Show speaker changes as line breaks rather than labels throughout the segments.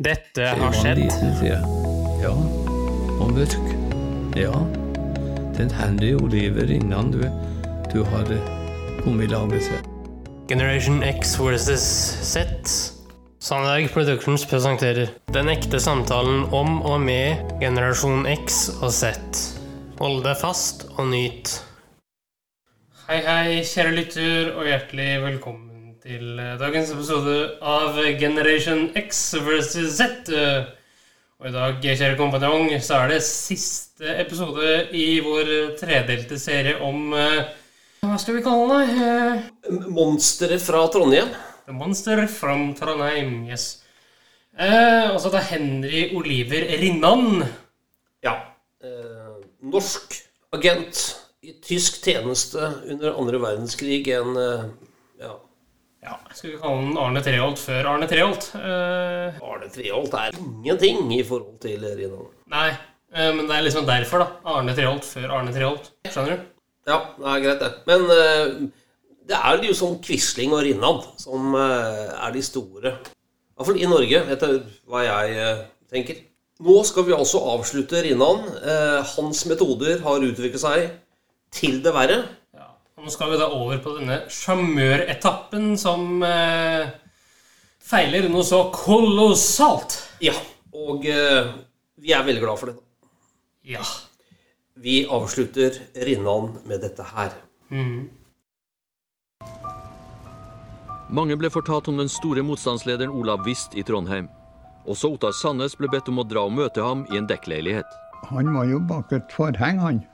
Dette har skjedd.
Ja, og mørk. Ja, den Henry Oliver innan du, du har kommet i lag med seg.
Generation X versus Z. Sandberg Productions presenterer Den ekte samtalen om og med generasjon X og Z. Hold deg fast og nyt. Hei, hei, kjære lytter, og hjertelig velkommen til eh, dagens episode av Generation X versus Z. Og i dag, kjære kompanjong, så er det siste episode i vår tredelte serie om eh, Hva skal vi kalle? Eh,
Monsteret fra Trondheim.
The Monster from Trondheim, yes. Eh, og så er Henry Oliver Rinnan.
Ja. Eh, norsk agent i tysk tjeneste under andre verdenskrig. En eh, ja,
skal vi kalle han Arne Treholt før Arne Treholt? Eh,
Arne Treholt er ingenting i forhold til Rinnan.
nei, eh, men det er liksom derfor, da. Arne Treholt før Arne Treholt. Skjønner du?
Ja, det er greit, det. Men eh, det er jo sånn Quisling og Rinnan som eh, er de store. Iallfall i Norge, etter hva jeg eh, tenker. Nå skal vi altså avslutte Rinnan. Eh, hans metoder har utviklet seg til det verre.
Og nå skal vi da over på denne sjarmøretappen som eh, feiler noe så kolossalt.
Ja, og eh, vi er veldig glad for det.
Ja.
Vi avslutter Rinnan med dette her.
Mange ble fortalt om den store motstandslederen Olav Wist i Trondheim. Også Ottar Sandnes ble bedt om å dra og møte ham i en dekkleilighet.
Han var jo bak et forheng, han,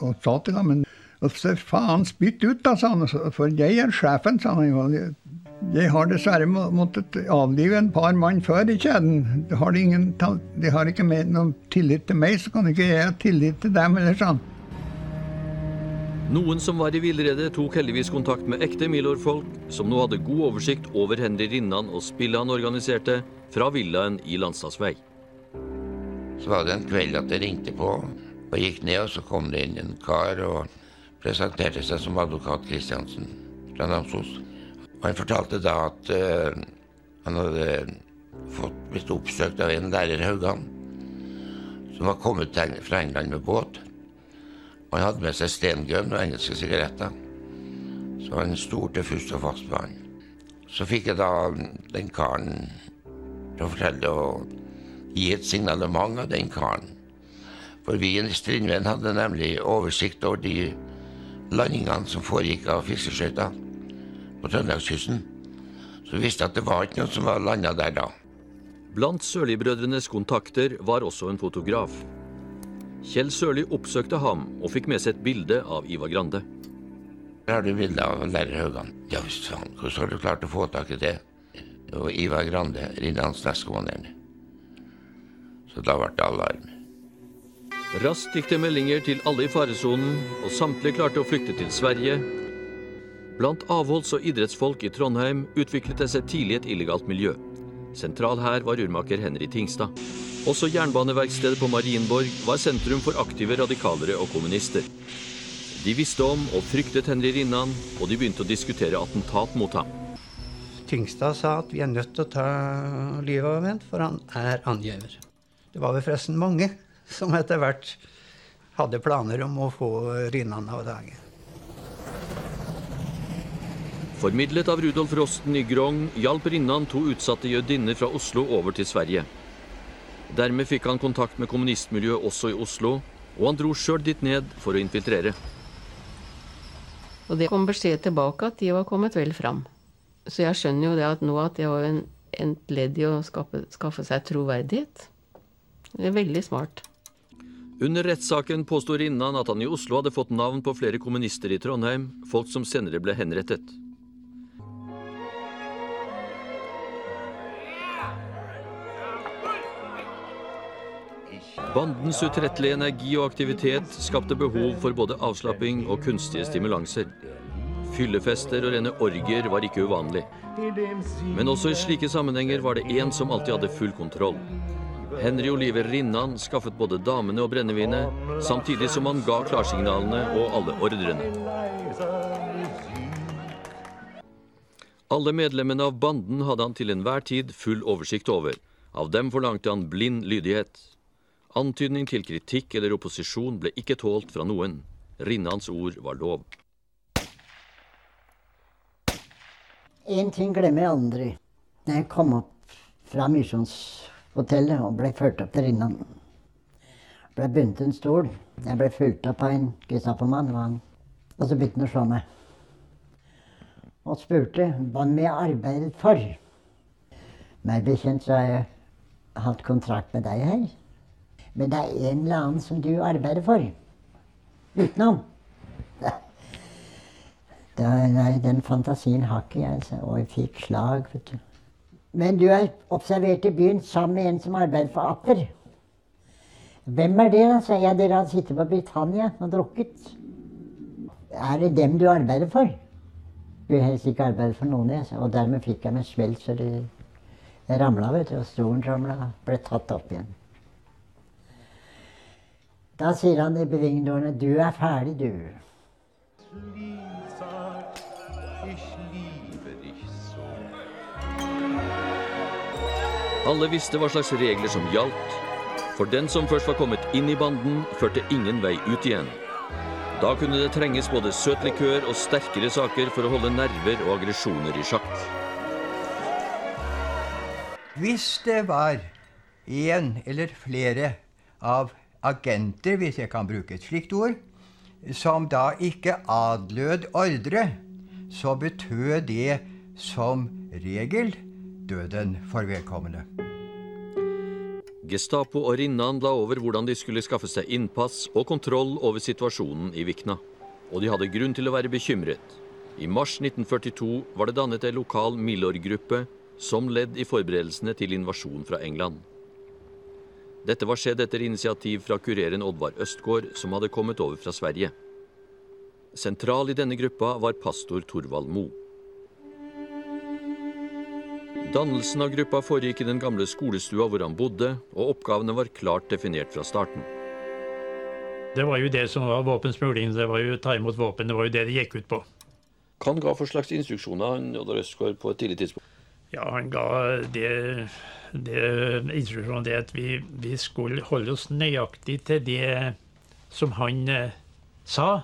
og sa til ham men, og så faen, spytt ut, da, sa han. For jeg er sjefen, sa han. Jeg har dessverre måttet avlive en par mann før i kjeden. De har, ingen, de har ikke noen tillit til meg, så kan ikke jeg ha tillit til dem, eller sånn.
Noen som var i villrede, tok heldigvis kontakt med ekte Milorg-folk, som nå hadde god oversikt over Henry Rinnan og spillet han organiserte, fra villaen i Landstadsvei.
Så var det en kveld at jeg ringte på og gikk ned, og så kom det inn en kar og presenterte seg som advokat Kristiansen fra Namsos. Han fortalte da at uh, han hadde fått blitt oppsøkt av en lærer Haugan, som var kommet til, fra England med båt. Han hadde med seg stengun og engelske sigaretter. Så han stolte først og fast på han. Så fikk jeg da den karen til å fortelle og gi et signalement av den karen. For vi i Strindveien hadde nemlig oversikt over de landingene som foregikk av fiskeskøyter på Trøndelagskysten. Så vi visste at det var ikke noen som var landa der da.
Blant Sørli-brødrenes kontakter var også en fotograf. Kjell Sørli oppsøkte ham og fikk med seg et bilde av Ivar Grande.
Her har du bilde av lærer Haugan. Ja visst faen, hvordan har du klart å få tak i det? Og Ivar Grande, Rinnans nestkommanderende. Så da ble det alarm.
Raskt gikk det meldinger til alle i faresonen, og samtlige klarte å flykte til Sverige. Blant avholds- og idrettsfolk i Trondheim utviklet det seg tidlig et illegalt miljø. Sentral her var urmaker Henry Tingstad. Også jernbaneverkstedet på Marienborg var sentrum for aktive radikalere og kommunister. De visste om og fryktet Henry Rinnan, og de begynte å diskutere attentat mot ham.
Tingstad sa at vi er nødt til å ta livet av en, for han er angiver. Det var vel forresten mange som etter hvert hadde planer om å få Rinnan av dage.
Formidlet av Rudolf Rosten i Grong hjalp Rinnan to utsatte jødinner fra Oslo over til Sverige. Dermed fikk han kontakt med kommunistmiljøet også i Oslo, og han dro sjøl dit ned for å infiltrere.
Og det kom beskjed tilbake at de var kommet vel fram. Så jeg skjønner jo det at nå at det var en, en ledd i å skaffe, skaffe seg troverdighet. Det er veldig smart.
Under rettssaken påsto Rinnan at han i Oslo hadde fått navn på flere kommunister i Trondheim, folk som senere ble henrettet. Bandens utrettelige energi og aktivitet skapte behov for både avslapping og kunstige stimulanser. Fyllefester og rene orgier var ikke uvanlig. Men også i slike sammenhenger var det én som alltid hadde full kontroll. Henry Oliver Rinnan skaffet både damene og brennevinet, samtidig som han ga klarsignalene og alle ordrene. Alle medlemmene av banden hadde han til enhver tid full oversikt over, Av dem forlangte han blind lydighet. Antydning til kritikk eller opposisjon ble ikke tålt fra noen. Rinnans ord var lov.
En ting glemmer jeg aldri. Da jeg kom opp fra Misjonshotellet og ble ført opp til Rinnan. Ble bundet en stol. Jeg ble fulgt opp av en gestapomann. og, så begynte han å slå meg. Og spurte hva vi arbeidet for. Meg bekjent så har jeg hatt kontrakt med deg her. Men det er en eller annen som du arbeider for. Utenom. Nei, den fantasien har ikke jeg. Og jeg fikk slag, vet du. Men du er observert i byen sammen med en som arbeider for Aper. Hvem er det, da? sa jeg. Dere har sittet på Britannia og drukket. Er det dem du arbeider for? Du vil helst ikke arbeide for noen, jeg. sa. Og dermed fikk jeg meg smell så det jeg ramla, vet du. Og stolen ramla. Ble tatt opp igjen. Da sier han i bevingende Du er ferdig, du.
Alle visste hva slags regler som gjaldt. For den som først var kommet inn i banden, førte ingen vei ut igjen. Da kunne det trenges både søt likør og sterkere saker for å holde nerver og aggresjoner i sjakk.
Hvis det var en eller flere av agenter, hvis jeg kan bruke et slikt ord, som da ikke adlød ordre, så betød det som regel døden for vedkommende.
Gestapo og Rinnan la over hvordan de skulle skaffe seg innpass og kontroll over situasjonen i Vikna. Og de hadde grunn til å være bekymret. I mars 1942 var det dannet en lokal Milorg-gruppe som ledd i forberedelsene til invasjon fra England. Dette var skjedd etter initiativ fra kureren Oddvar Østgård, som hadde kommet over fra Sverige. Sentral i denne gruppa var pastor Torvald Moe. Dannelsen av gruppa foregikk i den gamle skolestua hvor han bodde, og oppgavene var klart definert fra starten.
Det var jo det som var våpensmugling. Det var jo ta imot våpen. Det var jo det det gikk ut på.
Hva han ga for slags instruksjoner han Oddvar Østgård på et tidlig tidspunkt?
Ja, han ga det, det instruksjonen det at vi, vi skulle holde oss nøyaktig til det som han eh, sa.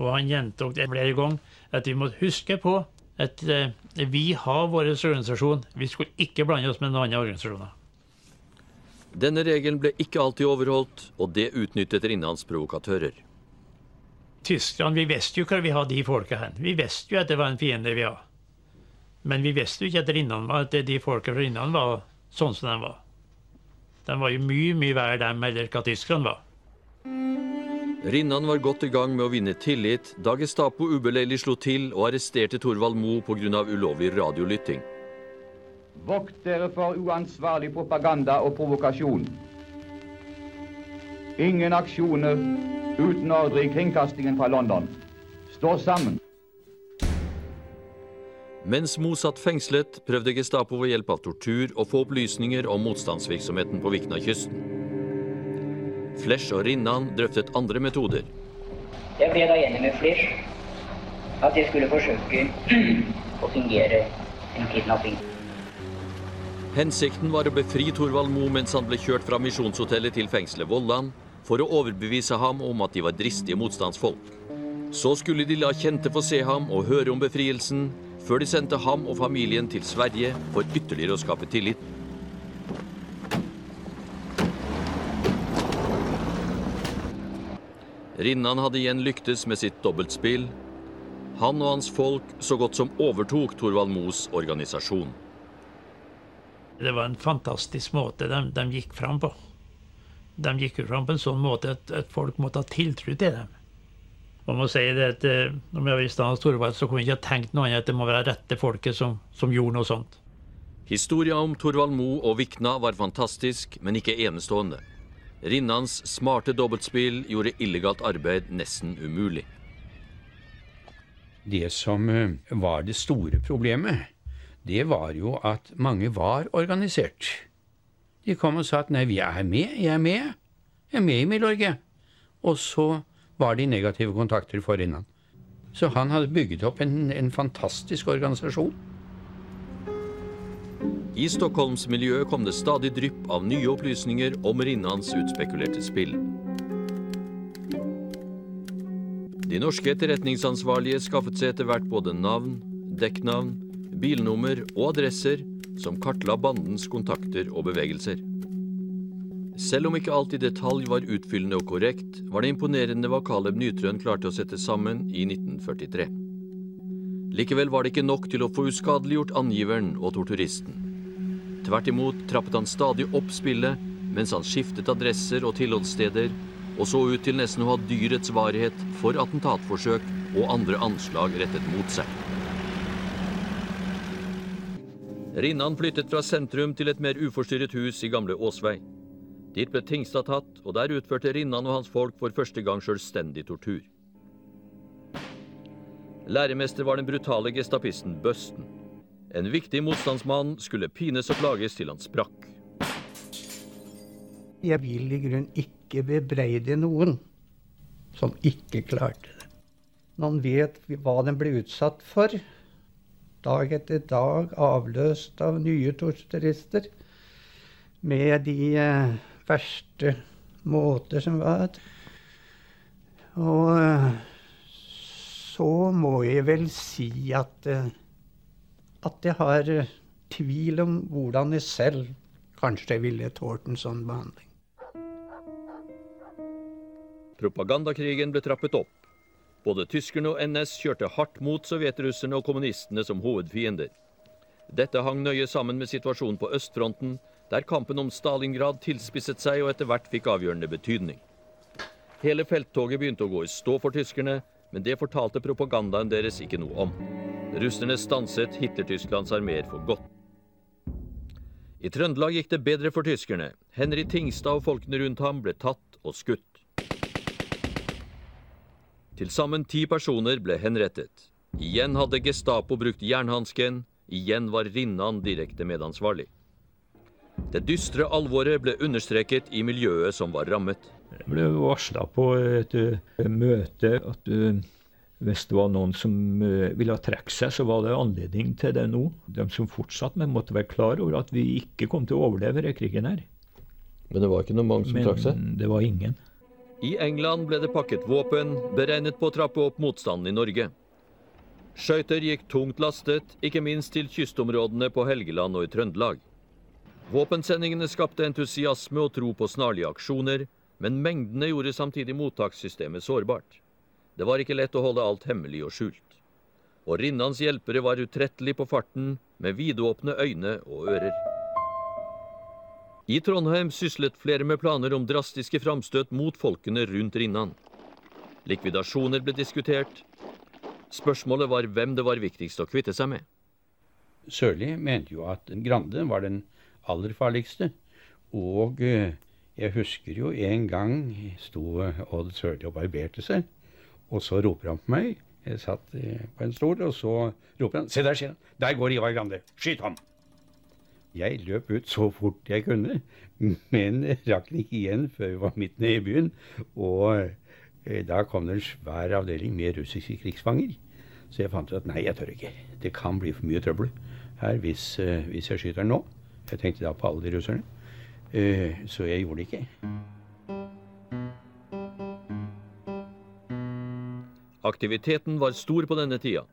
Og han gjentok det flere ganger at vi måtte huske på at eh, vi har vår organisasjon. Vi skulle ikke blande oss med noen andre organisasjoner.
Denne regelen ble ikke alltid overholdt, og det utnyttet Rinnans provokatører.
Tyskland, vi visste jo hvor vi hadde de folka hen. Vi visste jo at det var en fiende vi hadde. Men vi visste jo ikke at Rinnan var, at de folka fra Rinnan var sånn som de var. De var jo mye, mye verre dem eller hva Tyskland var.
Rinnan var godt i gang med å vinne tillit da Gestapo ubeleilig slo til og arresterte Thorvald Moe pga. ulovlig radiolytting.
Vokt dere for uansvarlig propaganda og provokasjon. Ingen aksjoner uten ordre i kringkastingen fra London. Stå sammen.
Mens Moe satt fengslet, prøvde Gestapo ved hjelp av tortur å få opplysninger om motstandsvirksomheten på Vikna-kysten. Flesch og Rinnan drøftet andre metoder.
Jeg ble da enig med Flesch at jeg skulle forsøke å fungere en kidnapping.
Hensikten var å befri Thorvald Moe mens han ble kjørt fra misjonshotellet til fengselet Vollan, for å overbevise ham om at de var dristige motstandsfolk. Så skulle de la kjente få se ham og høre om befrielsen, før de sendte ham og familien til Sverige for ytterligere å skape tillit. Rinnan hadde igjen lyktes med sitt dobbeltspill. Han og hans folk så godt som overtok Thorvald Moes organisasjon.
Det var en fantastisk måte de, de gikk fram på. De gikk jo fram på en sånn måte at, at folk måtte ha tiltro til dem. Man må si det at Om Når jeg var i stand hos Torvald, så kunne jeg ikke ha tenkt noe annet at det må være rette folket som, som gjorde noe sånt.
Historia om Thorvald Moe og Vikna var fantastisk, men ikke enestående. Rinnans smarte dobbeltspill gjorde illegalt arbeid nesten umulig.
Det som eh, var det store problemet, det var jo at mange var organisert. De kom og sa at nei, vi er med, jeg er med, jeg er med i Milorge. Og så var de negative kontakter for Rinnan. Så han hadde bygget opp en, en fantastisk organisasjon.
I Stockholmsmiljøet kom det stadig drypp av nye opplysninger om Rinnans utspekulerte spill. De norske etterretningsansvarlige skaffet seg etter hvert både navn, dekknavn, bilnummer og adresser som kartla bandens kontakter og bevegelser. Selv om ikke alt i detalj var utfyllende og korrekt, var det imponerende hva Caleb Nytrøen klarte å sette sammen i 1943. Likevel var det ikke nok til å få uskadeliggjort angiveren og torturisten. Tvert imot trappet han stadig opp spillet mens han skiftet adresser og tilholdssteder, og så ut til nesten å ha dyrets varighet for attentatforsøk og andre anslag rettet mot seg. Rinnan flyttet fra sentrum til et mer uforstyrret hus i gamle Åsvei. Dit ble Tingstad tatt, og der utførte Rinnan og hans folk for første gang selvstendig tortur. Læremester var den brutale gestapisten Bøsten. En viktig motstandsmann skulle pines og plages til han sprakk.
Jeg vil i grunnen ikke bebreide noen som ikke klarte det. Man vet hva den ble utsatt for. Dag etter dag avløst av nye torturister med de eh, verste måter som var. Og eh, så må jeg vel si at, eh, at jeg har eh, tvil om hvordan jeg selv kanskje ville tålt en sånn behandling.
Propagandakrigen ble trappet opp. Både tyskerne og NS kjørte hardt mot sovjetrusserne og kommunistene som hovedfiender. Dette hang nøye sammen med situasjonen på østfronten, der kampen om Stalingrad tilspisset seg og etter hvert fikk avgjørende betydning. Hele felttoget begynte å gå i stå for tyskerne, men det fortalte propagandaen deres ikke noe om. Russerne stanset Hitler-Tysklands armeer for godt. I Trøndelag gikk det bedre for tyskerne. Henry Tingstad og folkene rundt ham ble tatt og skutt. Til sammen ti personer ble henrettet. Igjen hadde Gestapo brukt jernhansken, igjen var Rinnan direkte medansvarlig. Det dystre alvoret ble understreket i miljøet som var rammet.
Det ble varsla på et uh, møte at uh, hvis det var noen som uh, ville trekke seg, så var det anledning til det nå. De som fortsatte med, måtte være klar over at vi ikke kom til å overleve denne krigen her.
Men det var ikke noe mange som
Men
trakk seg?
det var ingen.
I England ble det pakket våpen, beregnet på å trappe opp motstanden i Norge. Skøyter gikk tungt lastet, ikke minst til kystområdene på Helgeland og i Trøndelag. Våpensendingene skapte entusiasme og tro på snarlige aksjoner, men mengdene gjorde samtidig mottakssystemet sårbart. Det var ikke lett å holde alt hemmelig og skjult. Og Rinnans hjelpere var utrettelig på farten, med vidåpne øyne og ører. I Trondheim syslet flere med planer om drastiske framstøt mot folkene rundt Rinnan. Likvidasjoner ble diskutert. Spørsmålet var hvem det var viktigst å kvitte seg med.
Sørli mente jo at Grande var den aller farligste. Og eh, jeg husker jo en gang sto Odd Sørli og barberte seg, og så roper han på meg. Jeg satt eh, på en stol, og så roper han 'Se der, sier han. Der går Ivar Grande. Skyt ham!' Jeg løp ut så fort jeg kunne, men rakk den ikke igjen før vi var midt nede i byen. Og eh, da kom det en svær avdeling med russiske krigsfanger. Så jeg fant ut at nei, jeg tør ikke. Det kan bli for mye trøbbel her hvis, hvis jeg skyter den nå. Jeg tenkte da på alle de russerne. Eh, så jeg gjorde det ikke.
Aktiviteten var stor på denne tida.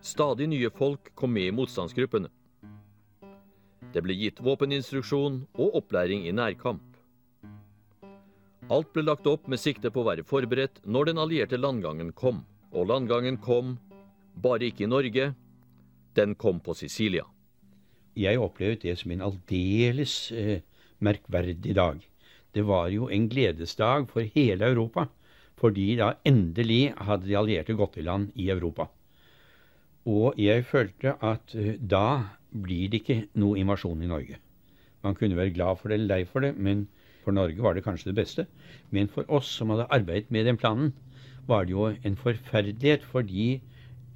Stadig nye folk kom med i motstandsgruppene. Det ble gitt våpeninstruksjon og opplæring i nærkamp. Alt ble lagt opp med sikte på å være forberedt når den allierte landgangen kom. Og landgangen kom, bare ikke i Norge, den kom på Sicilia.
Jeg opplevde det som en aldeles eh, merkverdig dag. Det var jo en gledesdag for hele Europa, fordi da endelig hadde de allierte gått i land i Europa. Og jeg følte at eh, da blir det ikke noe invasjon i Norge. Man kunne være glad for det eller lei for det, men for Norge var det kanskje det beste. Men for oss som hadde arbeidet med den planen, var det jo en forferdelighet, fordi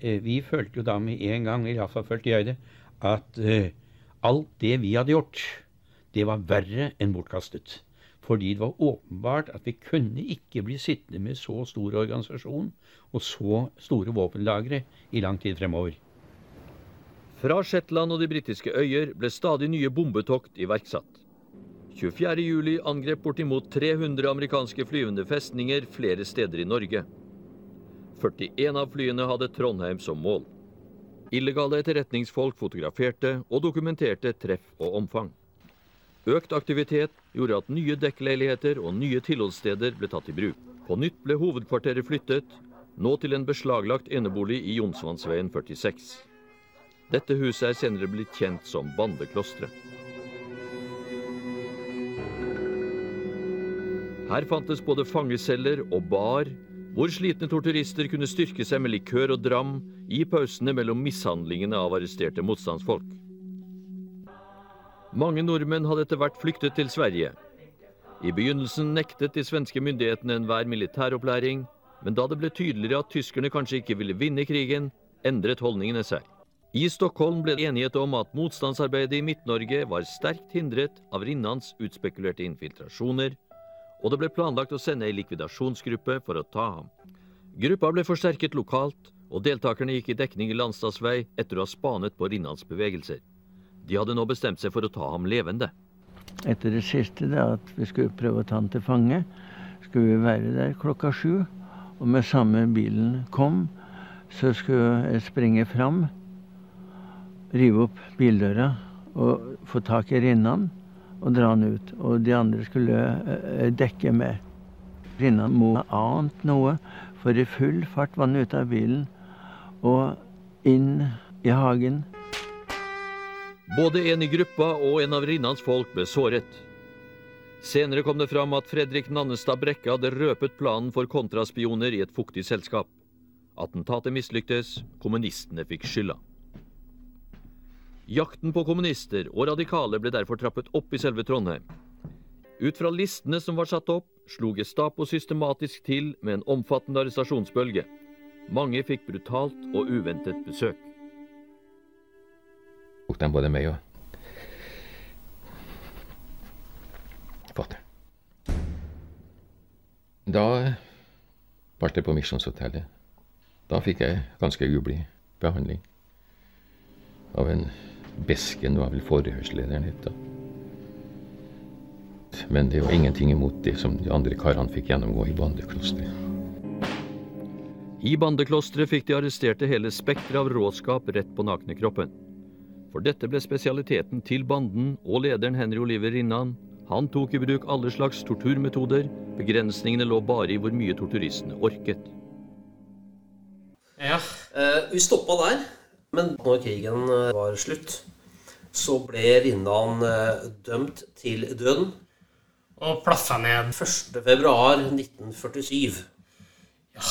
eh, vi følte jo da med en gang, iallfall følte jeg det, at eh, alt det vi hadde gjort, det var verre enn bortkastet. Fordi det var åpenbart at vi kunne ikke bli sittende med så stor organisasjon og så store våpenlagre i lang tid fremover.
Fra Shetland og de britiske øyer ble stadig nye bombetokt iverksatt. 24.07 angrep bortimot 300 amerikanske flyvende festninger flere steder i Norge. 41 av flyene hadde Trondheim som mål. Illegale etterretningsfolk fotograferte og dokumenterte treff og omfang. Økt aktivitet gjorde at nye dekkleiligheter og nye tilholdssteder ble tatt i bruk. På nytt ble hovedkvarteret flyttet, nå til en beslaglagt enebolig i Jonsvannsveien 46. Dette huset er senere blitt kjent som Bandeklosteret. Her fantes både fangeceller og bar, hvor slitne torturister kunne styrke seg med likør og dram i pausene mellom mishandlingene av arresterte motstandsfolk. Mange nordmenn hadde etter hvert flyktet til Sverige. I begynnelsen nektet de svenske myndighetene enhver militæropplæring, men da det ble tydeligere at tyskerne kanskje ikke ville vinne krigen, endret holdningene seg. I Stockholm ble det enighet om at motstandsarbeidet i Midt-Norge var sterkt hindret av Rinnans utspekulerte infiltrasjoner, og det ble planlagt å sende ei likvidasjonsgruppe for å ta ham. Gruppa ble forsterket lokalt, og deltakerne gikk i dekning i Landstadsvei etter å ha spanet på Rinnans bevegelser. De hadde nå bestemt seg for å ta ham levende.
Etter det siste, da, at vi skulle prøve å ta ham til fange, skulle vi være der klokka sju. Og med samme bilen kom, så skulle jeg springe fram, rive opp bildøra og få tak i Rinnan og dra den ut. Og de andre skulle eh, dekke med. Rinnan må ha ant noe, for i full fart var han ute av bilen og inn i hagen.
Både en i gruppa og en av Rinnans folk ble såret. Senere kom det fram at Fredrik Nannestad Brekke hadde røpet planen for kontraspioner i et fuktig selskap. Attentatet mislyktes, kommunistene fikk skylda. Jakten på kommunister og radikale ble derfor trappet opp i selve Trondheim. Ut fra listene som var satt opp, slo Gestapo systematisk til med en omfattende arrestasjonsbølge. Mange fikk brutalt og uventet besøk.
tok de både meg og fatter'n. Da ble det på Misjonshotellet. Da fikk jeg ganske ublid behandling av en Besken var vel forhørslederen het da. Men det var ingenting imot det som de andre karene fikk gjennomgå i bandeklosteret.
I bandeklosteret fikk de arresterte hele spekteret av råskap rett på naknekroppen. For dette ble spesialiteten til banden og lederen Henry Oliver Rinnan. Han tok i bruk alle slags torturmetoder. Begrensningene lå bare i hvor mye torturistene orket.
Ja. Uh, vi stoppa der. Men når krigen eh, var slutt, så ble Rinnan eh, dømt til døden.
Og plaffa ned.
1.2.1947. Ja.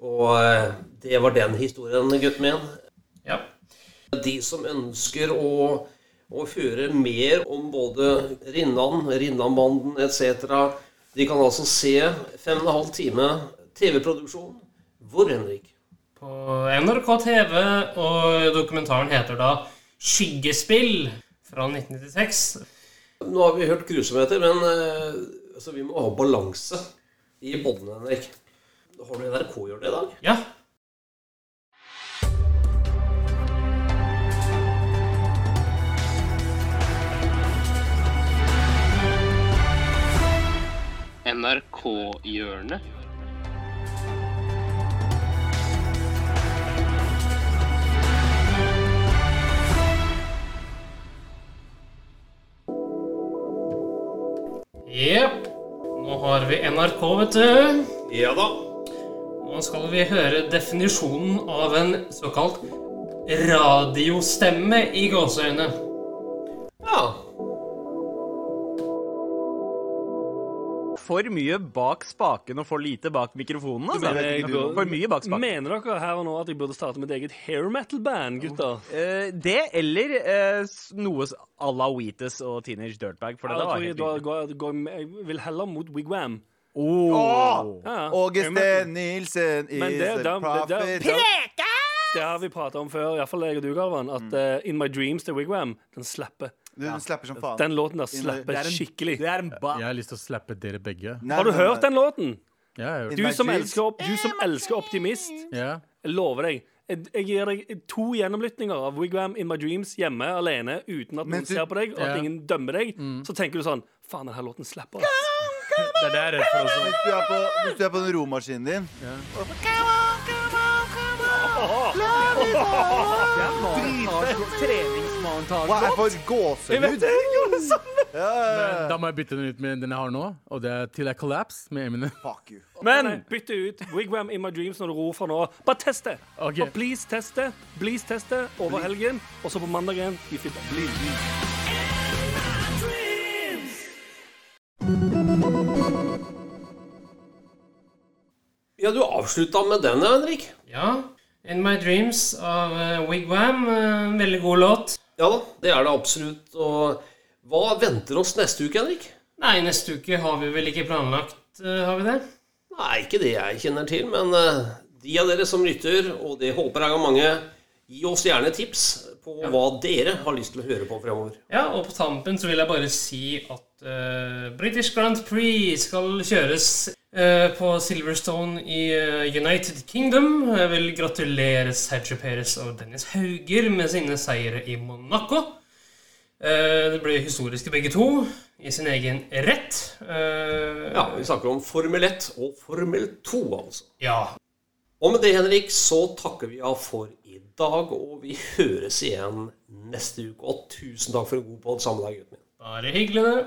Og eh, det var den historien, gutten min.
Ja.
De som ønsker å, å høre mer om både Rinnan, Rinnanbanden etc., de kan altså se fem og en halv time TV-produksjon. Hvor, Henrik?
På NRK TV, og dokumentaren heter da 'Skyggespill' fra 1996.
Nå har vi hørt grusomheter, men eh, altså, vi må ha balanse i båndene, Henrik. Har du NRK gjort det i dag?
Ja. NRK-hjørnet. Jepp. Nå har vi NRK, vet du.
Ja da.
Nå skal vi høre definisjonen av en såkalt radiostemme i gåseøyne.
For mye bak spaken og for lite bak mikrofonen. Altså.
mener-
For mye bak spaken.
Mener dere her og nå at jeg burde starte mitt eget hair metal-band, gutter?
Uh, det eller uh, noe à la Wheatus og Teenage Dirtbag. For det,
Ja,
det var
jeg,
helt
da- går- går- jeg vil heller mot Wigwam.
Oh.
oh. ja.
Auguste Nilsen is
det,
a prophet.
det, det har vi prata om før, iallfall jeg og du, Galvan, at uh, In My Dreams til Wigwam, den slapper.
Den slapper som faen.
Den låten der slapper
Det er en-
skikkelig.
Det er en ba...
Jeg har lyst til å slappe dere begge.
Har du hørt den låten?
Ja, jeg har hørt
Du som elsker, du som elsker Optimist.
Ja.
Jeg lover deg. Jeg, jeg gir deg to gjennomlytninger av Wigwam in my dreams hjemme alene uten at noen
du-
ser på deg, og at
Ja.
ingen dømmer deg. Så tenker du sånn Faen, denne låten slapper.
Det er det jeg er redd for også.
Hvis du er på, hvis du er på den romaskinen din
Treningsmontasje.
Come on, come on,
Jeg vet jeg gjorde det samme.
Ja, ja, ja.
Men Da må jeg bytte den ut med den jeg har nå, og det er Til I Collapse med Eminem.
Fuck you.
Men bytte ut Wigwam in my dreams når du ror fra nå. Bare test det.
Ok.
Og please test det. Please test det over helgen, og så på mandagen gi feedback.
Ja, du avslutta med den, Henrik.
Ja. In My Dreams av eh, Wigwam. eh, veldig god låt.
Ja da, det er det absolutt. Og hva venter oss neste uke, Henrik?
Nei, neste uke har vi vel ikke planlagt, eh, har vi det?
Nei, ikke det jeg kjenner til, men de av dere som lytter, og det håper jeg er mange, gi oss gjerne tips på hva dere har lyst til å høre på fremover.
Ja, og på tampen så vil jeg bare si at uh, British Grand Prix skal kjøres på Silverstone i eh, United Kingdom. Jeg vil gratulere Sergio Perez og Dennis Hauger med sine seire i Monaco. Eh, det ble historiske begge to, i sin egen rett. Eh,
Ja, vi snakker om Formel 1 og Formel 2, altså.
Ja.
Og med det, Henrik, så takker vi av for i dag, og vi høres igjen neste uke. Og tusen takk for en god podd sammen med gutten min.
Bare hyggelig, det.